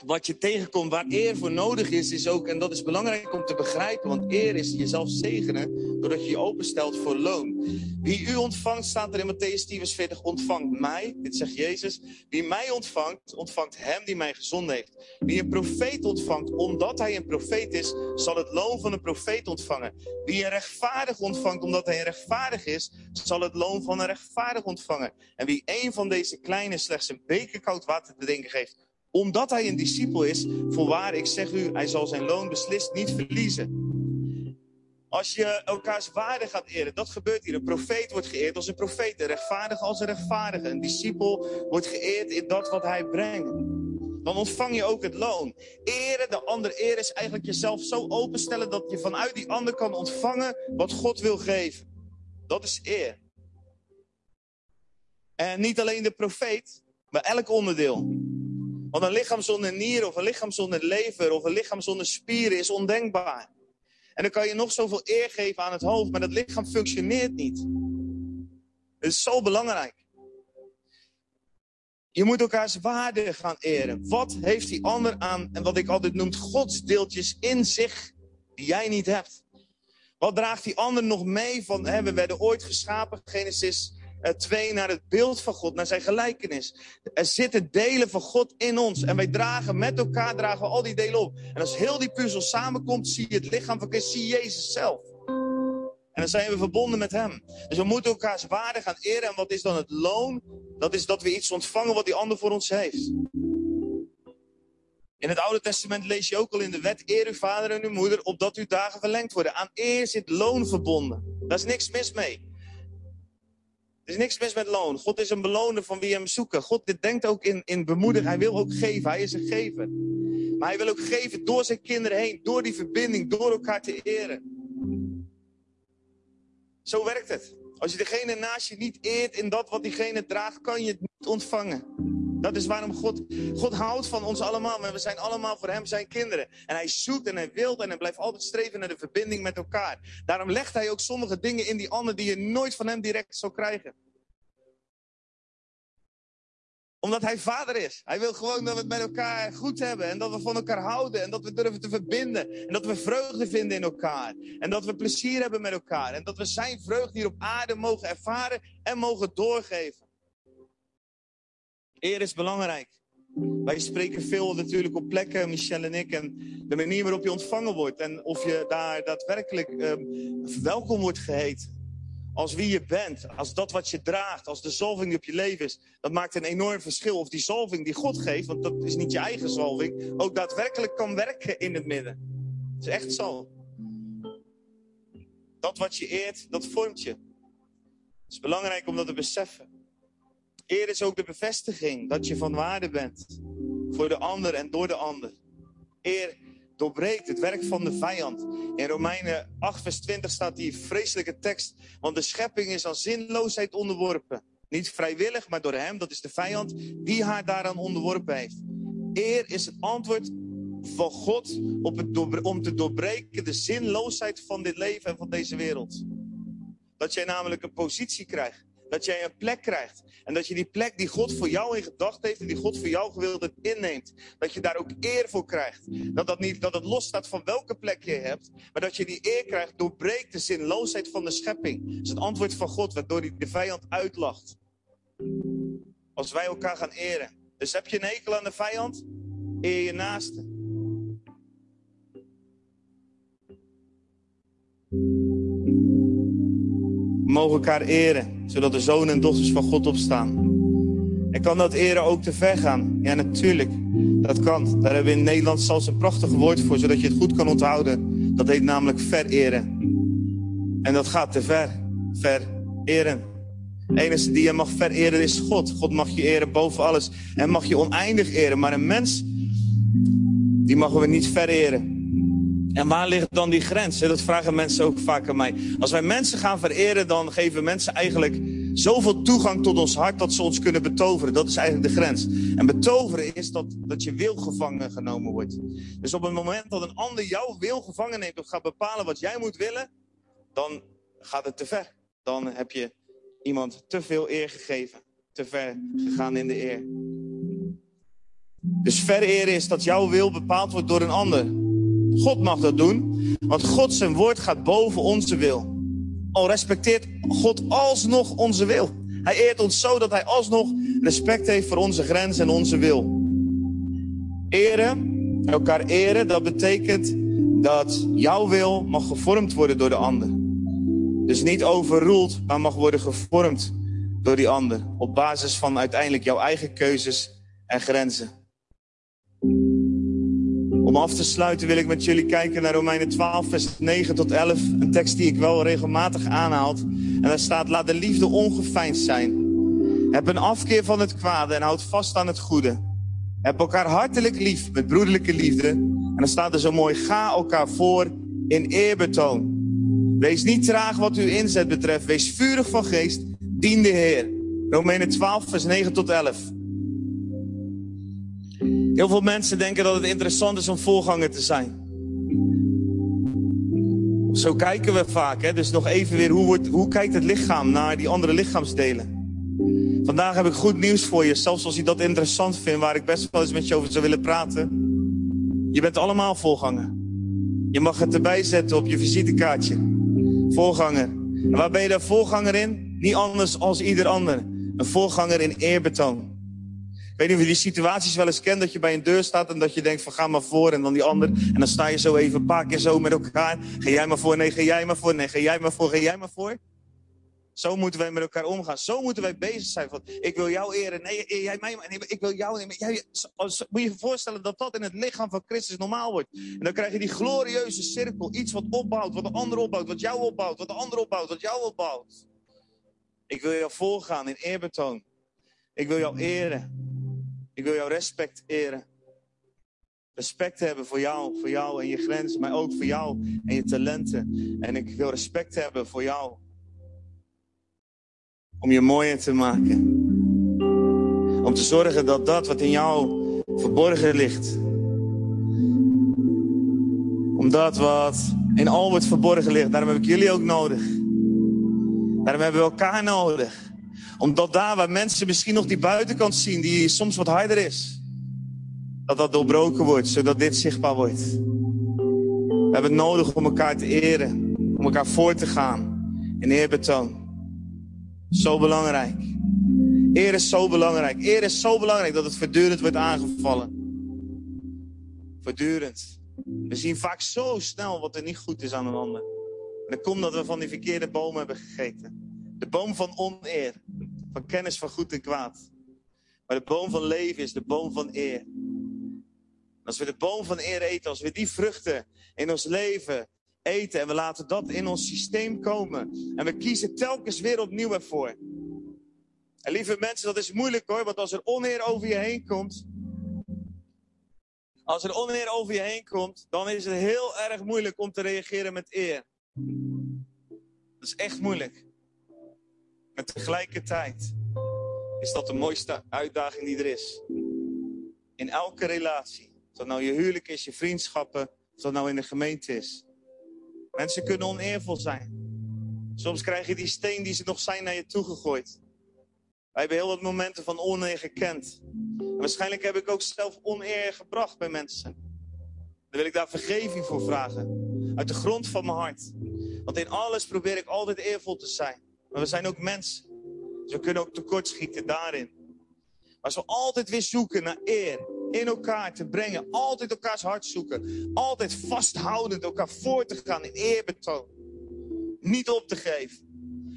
wat je tegenkomt, waar eer voor nodig is, is ook, en dat is belangrijk om te begrijpen, want eer is jezelf zegenen, doordat je je openstelt voor loon. Wie u ontvangt, staat er in Matthäus 10, vers 40, ontvangt mij, dit zegt Jezus. Wie mij ontvangt, ontvangt hem die mij gezonden heeft. Wie een profeet ontvangt, omdat hij een profeet is, zal het loon van een profeet ontvangen. Wie een rechtvaardig ontvangt, omdat hij rechtvaardig is, zal het loon van een rechtvaardig ontvangen. En wie een van deze kleine slechts een beker koud water te drinken geeft, omdat hij een discipel is, voorwaar, ik zeg u, hij zal zijn loon beslist niet verliezen. Als je elkaars waarde gaat eren, dat gebeurt hier. Een profeet wordt geëerd als een profeet, een rechtvaardige als een rechtvaardige. Een discipel wordt geëerd in dat wat hij brengt. Dan ontvang je ook het loon. Eren, de ander eren is eigenlijk jezelf zo openstellen dat je vanuit die ander kan ontvangen wat God wil geven. Dat is eer. En niet alleen de profeet, maar elk onderdeel. Want een lichaam zonder nieren of een lichaam zonder lever of een lichaam zonder spieren is ondenkbaar. En dan kan je nog zoveel eer geven aan het hoofd, maar dat lichaam functioneert niet. Het is zo belangrijk. Je moet elkaars waarde gaan eren. Wat heeft die ander aan, en wat ik altijd noem, godsdeeltjes in zich die jij niet hebt? Wat draagt die ander nog mee van, hè, we werden ooit geschapen, Genesis twee naar het beeld van God, naar zijn gelijkenis. Er zitten delen van God in ons. En wij dragen met elkaar dragen we al die delen op. En als heel die puzzel samenkomt, zie je het lichaam van Christus, zie Jezus zelf. En dan zijn we verbonden met hem. Dus we moeten elkaars waarde gaan eren. En wat is dan het loon? Dat is dat we iets ontvangen wat die ander voor ons heeft. In het Oude Testament lees je ook al in de wet, eer uw vader en uw moeder, opdat uw dagen verlengd worden. Aan eer zit loon verbonden. Daar is niks mis mee. Er is niks mis met loon. God is een beloner van wie hem zoeken. God dit denkt ook in, in bemoedig. Hij wil ook geven. Hij is een gever. Maar hij wil ook geven door zijn kinderen heen. Door die verbinding. Door elkaar te eren. Zo werkt het. Als je degene naast je niet eert in dat wat diegene draagt, kan je het niet ontvangen. Dat is waarom God, God houdt van ons allemaal. Maar we zijn allemaal voor hem zijn kinderen. En hij zoekt en hij wil en hij blijft altijd streven naar de verbinding met elkaar. Daarom legt hij ook sommige dingen in die ander die je nooit van hem direct zou krijgen. Omdat hij vader is. Hij wil gewoon dat we het met elkaar goed hebben. En dat we van elkaar houden. En dat we durven te verbinden. En dat we vreugde vinden in elkaar. En dat we plezier hebben met elkaar. En dat we zijn vreugde hier op aarde mogen ervaren en mogen doorgeven. Eer is belangrijk. Wij spreken veel natuurlijk op plekken, Michel en ik, en de manier waarop je ontvangen wordt. En of je daar daadwerkelijk um, welkom wordt geheten. Als wie je bent, als dat wat je draagt, als de zalving op je leven is. Dat maakt een enorm verschil. Of die zalving die God geeft, want dat is niet je eigen zalving, ook daadwerkelijk kan werken in het midden. Het is echt zo. Dat wat je eert, dat vormt je. Het is belangrijk om dat te beseffen. Eer is ook de bevestiging dat je van waarde bent. Voor de ander en door de ander. Eer doorbreekt het werk van de vijand. In Romeinen 8, vers 20 staat die vreselijke tekst. Want de schepping is aan zinloosheid onderworpen. Niet vrijwillig, maar door hem, dat is de vijand, die haar daaraan onderworpen heeft. Eer is het antwoord van God op het om te doorbreken de zinloosheid van dit leven en van deze wereld. Dat jij namelijk een positie krijgt dat jij een plek krijgt. En dat je die plek die God voor jou in gedachten heeft en die God voor jou gewild heeft inneemt. Dat je daar ook eer voor krijgt. Dat, dat, niet, dat het los staat van welke plek je hebt. Maar dat je die eer krijgt doorbreekt de zinloosheid van de schepping. Dat is het antwoord van God waardoor hij de vijand uitlacht. Als wij elkaar gaan eren. Dus heb je een hekel aan de vijand? Eer je naaste. Mogen elkaar eren, zodat de zonen en dochters van God opstaan. En kan dat eren ook te ver gaan? Ja, natuurlijk. Dat kan. Daar hebben we in Nederland zelfs een prachtig woord voor, zodat je het goed kan onthouden. Dat heet namelijk vereren. En dat gaat te ver. Vereren. De enige die je mag vereren is God. God mag je eren boven alles. En mag je oneindig eren. Maar een mens, die mogen we niet vereren. En waar ligt dan die grens? Dat vragen mensen ook vaak aan mij. Als wij mensen gaan vereren, dan geven mensen eigenlijk zoveel toegang tot ons hart dat ze ons kunnen betoveren. Dat is eigenlijk de grens. En betoveren is dat, dat je wil gevangen genomen wordt. Dus op het moment dat een ander jouw wil gevangen neemt of gaat bepalen wat jij moet willen, dan gaat het te ver. Dan heb je iemand te veel eer gegeven. Te ver gegaan in de eer. Dus vereren is dat jouw wil bepaald wordt door een ander. God mag dat doen, want God zijn woord gaat boven onze wil. Al respecteert God alsnog onze wil. Hij eert ons zo dat hij alsnog respect heeft voor onze grens en onze wil. Eren, elkaar eren, dat betekent dat jouw wil mag gevormd worden door de ander. Dus niet overroeld, maar mag worden gevormd door die ander. Op basis van uiteindelijk jouw eigen keuzes en grenzen. Om af te sluiten wil ik met jullie kijken naar Romeinen 12, vers 9 tot 11. Een tekst die ik wel regelmatig aanhaal. En daar staat, laat de liefde ongeveinsd zijn. Heb een afkeer van het kwade en houd vast aan het goede. Heb elkaar hartelijk lief met broederlijke liefde. En dan staat er zo mooi, ga elkaar voor in eerbetoon. Wees niet traag wat uw inzet betreft. Wees vurig van geest. Dien de Heer. Romeinen 12, vers 9 tot 11. Heel veel mensen denken dat het interessant is om voorganger te zijn. Zo kijken we vaak. Hè? Dus nog even weer, hoe, wordt, hoe kijkt het lichaam naar die andere lichaamsdelen? Vandaag heb ik goed nieuws voor je. Zelfs als je dat interessant vindt, waar ik best wel eens met je over zou willen praten. Je bent allemaal voorganger. Je mag het erbij zetten op je visitekaartje. Voorganger. En waar ben je daar voorganger in? Niet anders als ieder ander. Een voorganger in eerbetoon weet niet of je die situaties wel eens kent, dat je bij een deur staat en dat je denkt van ga maar voor en dan die ander. En dan sta je zo even een paar keer zo met elkaar. Ga jij maar voor, nee, ga jij maar voor, nee, ga jij maar voor, ga jij maar voor. Zo moeten wij met elkaar omgaan. Zo moeten wij bezig zijn. Van, ik wil jou eren. Nee, jij mij. Nee, ik wil jou. Nee, jij, moet je je voorstellen dat dat in het lichaam van Christus normaal wordt. En dan krijg je die glorieuze cirkel. Iets wat opbouwt, wat de ander opbouwt, wat jou opbouwt, wat de ander opbouwt, wat jou opbouwt. Ik wil jou voorgaan in eerbetoon. Ik wil jou eren. Ik wil jouw respect eren. Respect hebben voor jou, voor jou en je grenzen, maar ook voor jou en je talenten. En ik wil respect hebben voor jou. Om je mooier te maken. Om te zorgen dat dat wat in jou verborgen ligt. Om dat wat in al wordt verborgen ligt, daarom heb ik jullie ook nodig. Daarom hebben we elkaar nodig. Omdat daar waar mensen misschien nog die buitenkant zien, die soms wat harder is, dat dat doorbroken wordt, zodat dit zichtbaar wordt. We hebben het nodig om elkaar te eren, om elkaar voor te gaan in eerbetoon. Zo belangrijk. Eer is zo belangrijk. Eer is zo belangrijk dat het voortdurend wordt aangevallen. Voortdurend. We zien vaak zo snel wat er niet goed is aan een ander. En dat komt dat we van die verkeerde boom hebben gegeten. De boom van oneer. Van kennis van goed en kwaad. Maar de boom van leven is de boom van eer. Als we de boom van eer eten, als we die vruchten in ons leven eten en we laten dat in ons systeem komen en we kiezen telkens weer opnieuw ervoor. En lieve mensen, dat is moeilijk hoor, want als er oneer over je heen komt, als er oneer over je heen komt, dan is het heel erg moeilijk om te reageren met eer. Dat is echt moeilijk. Maar tegelijkertijd is dat de mooiste uitdaging die er is. In elke relatie. Of dat nou je huwelijk is, je vriendschappen, of dat nou in de gemeente is. Mensen kunnen oneervol zijn. Soms krijg je die steen die ze nog zijn naar je toegegooid. Wij hebben heel wat momenten van oneer gekend. En waarschijnlijk heb ik ook zelf oneer gebracht bij mensen. Dan wil ik daar vergeving voor vragen. Uit de grond van mijn hart. Want in alles probeer ik altijd eervol te zijn. Maar we zijn ook mensen. Dus we kunnen ook tekortschieten daarin. Maar we altijd weer zoeken naar eer in elkaar te brengen. Altijd elkaars hart zoeken. Altijd vasthoudend elkaar voor te gaan in eerbetoon. Niet op te geven.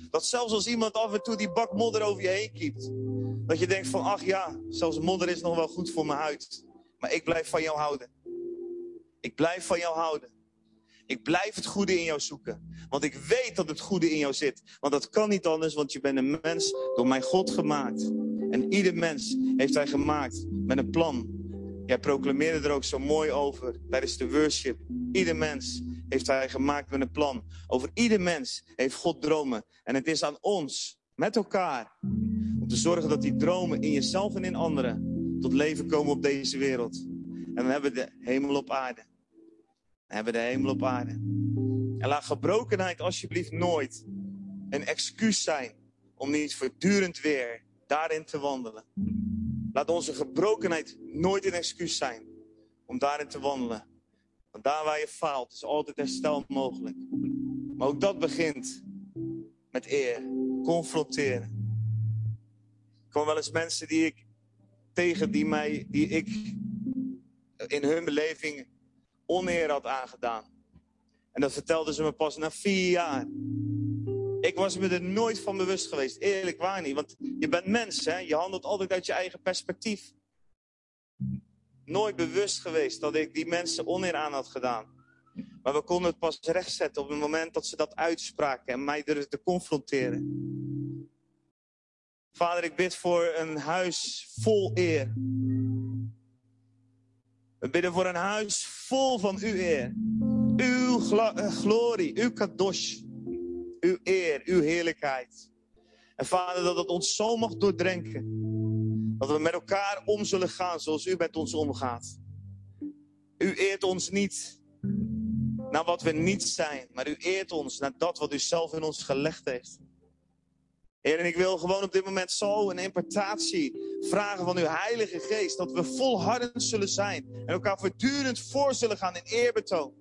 Dat zelfs als iemand af en toe die bak modder over je heen kiept. Dat je denkt van, ach ja, zelfs modder is nog wel goed voor mijn huid. Maar ik blijf van jou houden. Ik blijf van jou houden. Ik blijf het goede in jou zoeken. Want ik weet dat het goede in jou zit. Want dat kan niet anders, want je bent een mens door mijn God gemaakt. En ieder mens heeft hij gemaakt met een plan. Jij proclameerde er ook zo mooi over tijdens de worship. Ieder mens heeft hij gemaakt met een plan. Over ieder mens heeft God dromen. En het is aan ons, met elkaar, om te zorgen dat die dromen in jezelf en in anderen tot leven komen op deze wereld. En we hebben de hemel op aarde. Hebben de hemel op aarde. En laat gebrokenheid alsjeblieft nooit een excuus zijn om niet voortdurend weer daarin te wandelen. Laat onze gebrokenheid nooit een excuus zijn om daarin te wandelen. Want daar waar je faalt is altijd herstel mogelijk. Maar ook dat begint met eer. Confronteren. Ik kwam wel eens mensen die ik tegen, die, mij, die ik in hun beleving oneer had aangedaan. En dat vertelden ze me pas na vier jaar. Ik was me er nooit van bewust geweest. Eerlijk waar niet. Want je bent mens, hè? Je handelt altijd uit je eigen perspectief. Nooit bewust geweest dat ik die mensen oneer aan had gedaan. Maar we konden het pas rechtzetten op het moment dat ze dat uitspraken en mij durfden te confronteren. Vader, ik bid voor een huis vol eer. We bidden voor een huis vol van uw eer. Uw eh, glorie, uw kadosh uw eer, uw heerlijkheid. En vader, dat het ons zo mag doordrenken. Dat we met elkaar om zullen gaan zoals u met ons omgaat. U eert ons niet naar wat we niet zijn, maar u eert ons naar dat wat u zelf in ons gelegd heeft. Heer, en ik wil gewoon op dit moment zo een impartatie vragen van uw Heilige Geest. Dat we volhardend zullen zijn en elkaar voortdurend voor zullen gaan in eerbetoon.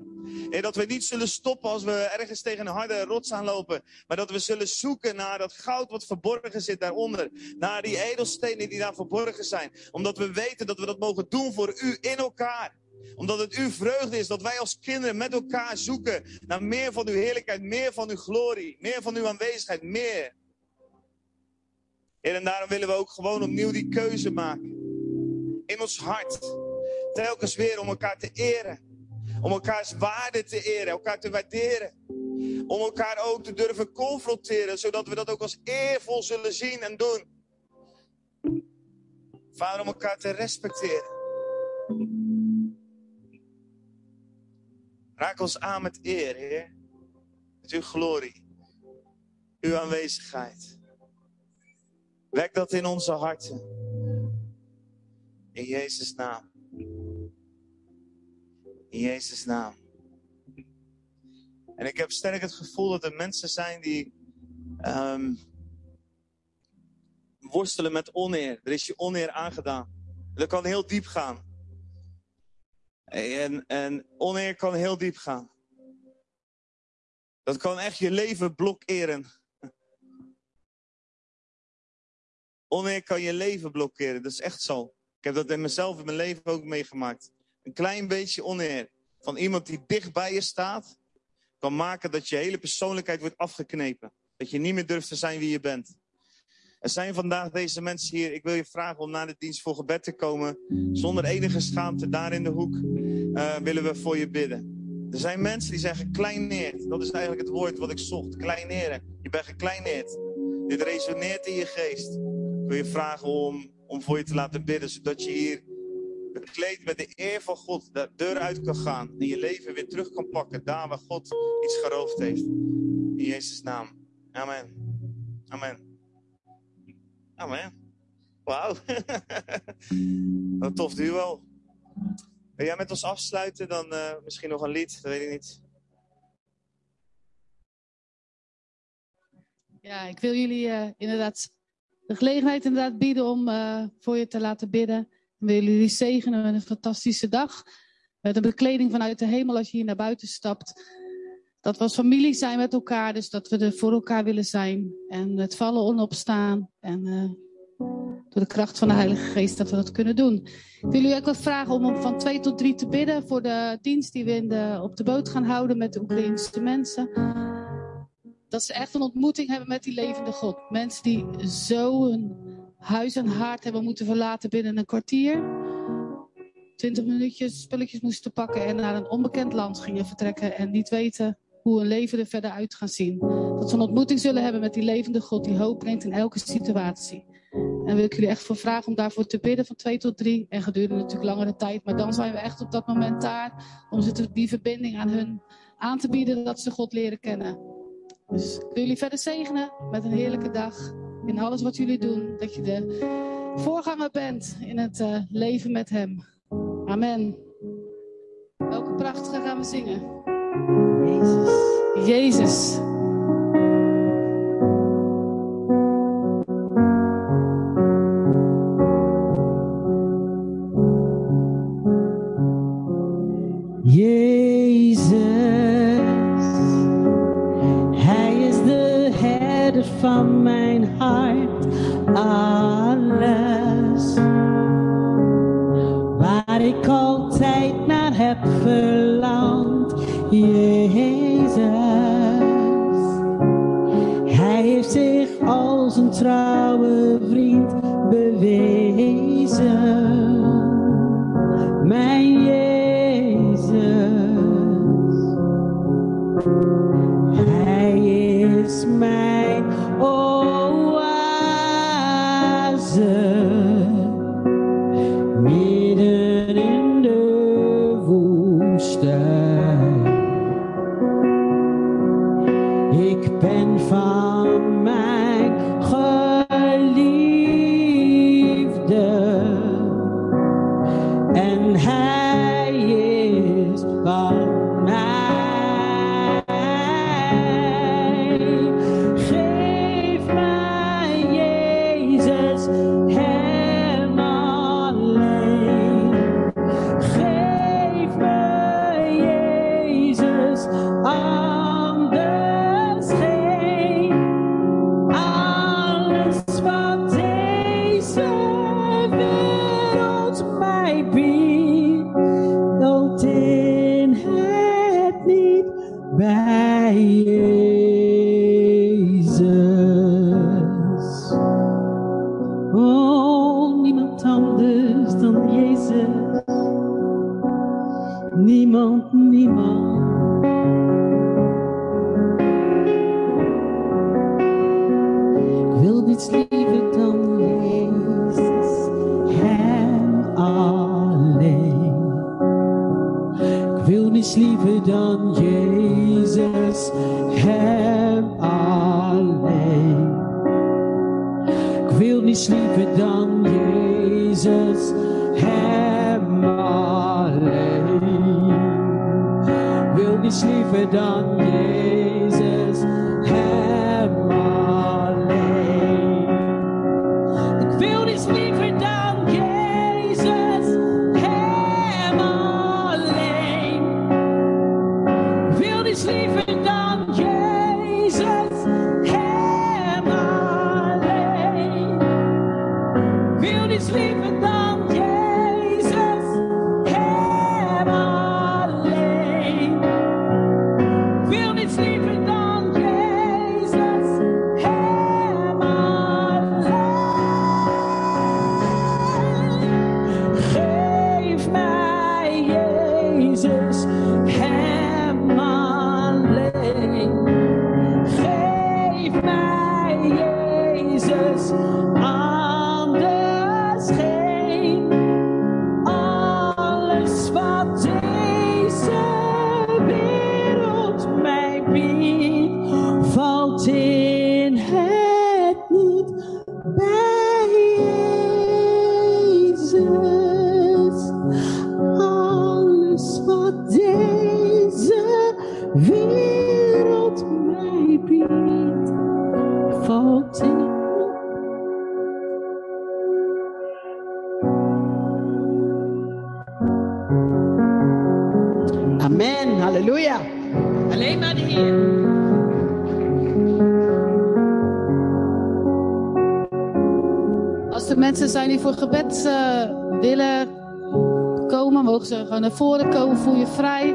En dat we niet zullen stoppen als we ergens tegen een harde rots aanlopen. Maar dat we zullen zoeken naar dat goud wat verborgen zit daaronder. Naar die edelstenen die daar verborgen zijn. Omdat we weten dat we dat mogen doen voor u in elkaar omdat het uw vreugde is dat wij als kinderen met elkaar zoeken naar meer van uw heerlijkheid, meer van uw glorie, meer van uw aanwezigheid, meer. En daarom willen we ook gewoon opnieuw die keuze maken. In ons hart. Telkens weer om elkaar te eren. Om elkaars waarde te eren, elkaar te waarderen. Om elkaar ook te durven confronteren, zodat we dat ook als eervol zullen zien en doen. Vader, om elkaar te respecteren. Raak ons aan met eer, Heer. Met uw glorie. Uw aanwezigheid. Wek dat in onze harten. In Jezus' naam. In Jezus' naam. En ik heb sterk het gevoel dat er mensen zijn die, um, worstelen met oneer. Er is je oneer aangedaan. Dat kan heel diep gaan. En, en oneer kan heel diep gaan. Dat kan echt je leven blokkeren. Oneer kan je leven blokkeren. Dat is echt zo. Ik heb dat in mezelf in mijn leven ook meegemaakt. Een klein beetje oneer van iemand die dicht bij je staat, kan maken dat je hele persoonlijkheid wordt afgeknepen. Dat je niet meer durft te zijn wie je bent. Er zijn vandaag deze mensen hier. Ik wil je vragen om naar de dienst voor gebed te komen. Zonder enige schaamte, daar in de hoek uh, willen we voor je bidden. Er zijn mensen die zijn gekleineerd. Dat is eigenlijk het woord wat ik zocht. Kleineren. Je bent gekleineerd. Dit resoneert in je geest. Ik wil je vragen om, om voor je te laten bidden, zodat je hier bekleed met de eer van God de deur uit kan gaan. En je leven weer terug kan pakken. Daar waar God iets geroofd heeft. In Jezus' naam. Amen. Amen. Amen. Wauw. Wat tof duo. Wil jij met ons afsluiten? Dan uh, misschien nog een lied, dat weet ik niet. Ja, ik wil jullie uh, inderdaad de gelegenheid inderdaad bieden om uh, voor je te laten bidden. En wil jullie zegenen met een fantastische dag. Met een bekleding vanuit de hemel als je hier naar buiten stapt. Dat we als familie zijn met elkaar, dus dat we er voor elkaar willen zijn. En het vallen onopstaan. En door de kracht van de Heilige Geest dat we dat kunnen doen. Ik wil jullie ook wat vragen om van twee tot drie te bidden voor de dienst die we in op de boot gaan houden met de Oekraïnse mensen. Dat ze echt een ontmoeting hebben met die levende God. Mensen die zo hun huis en haard hebben moeten verlaten binnen een kwartier. Twintig minuutjes spulletjes moesten pakken en naar een onbekend land gingen vertrekken en niet weten hoe hun leven er verder uit gaat zien. Dat ze een ontmoeting zullen hebben met die levende God die hoop brengt in elke situatie. En wil ik jullie echt voor vragen om daarvoor te bidden van twee tot drie. En gedurende natuurlijk langere tijd. Maar dan zijn we echt op dat moment daar. Om die verbinding aan hun aan te bieden. Dat ze God leren kennen. Dus ik wil jullie verder zegenen met een heerlijke dag. In alles wat jullie doen. Dat je de voorganger bent in het uh, leven met hem. Amen. Welke prachtige gaan we zingen. Jezus. Jezus. Eh, willen komen, mogen ze gewoon naar voren komen. Voel je vrij.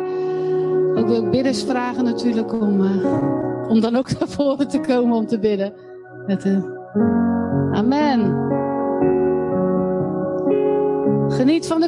Ook wil ik bidders vragen natuurlijk om, eh, om dan ook naar voren te komen om te bidden. Met, eh, amen. Geniet van de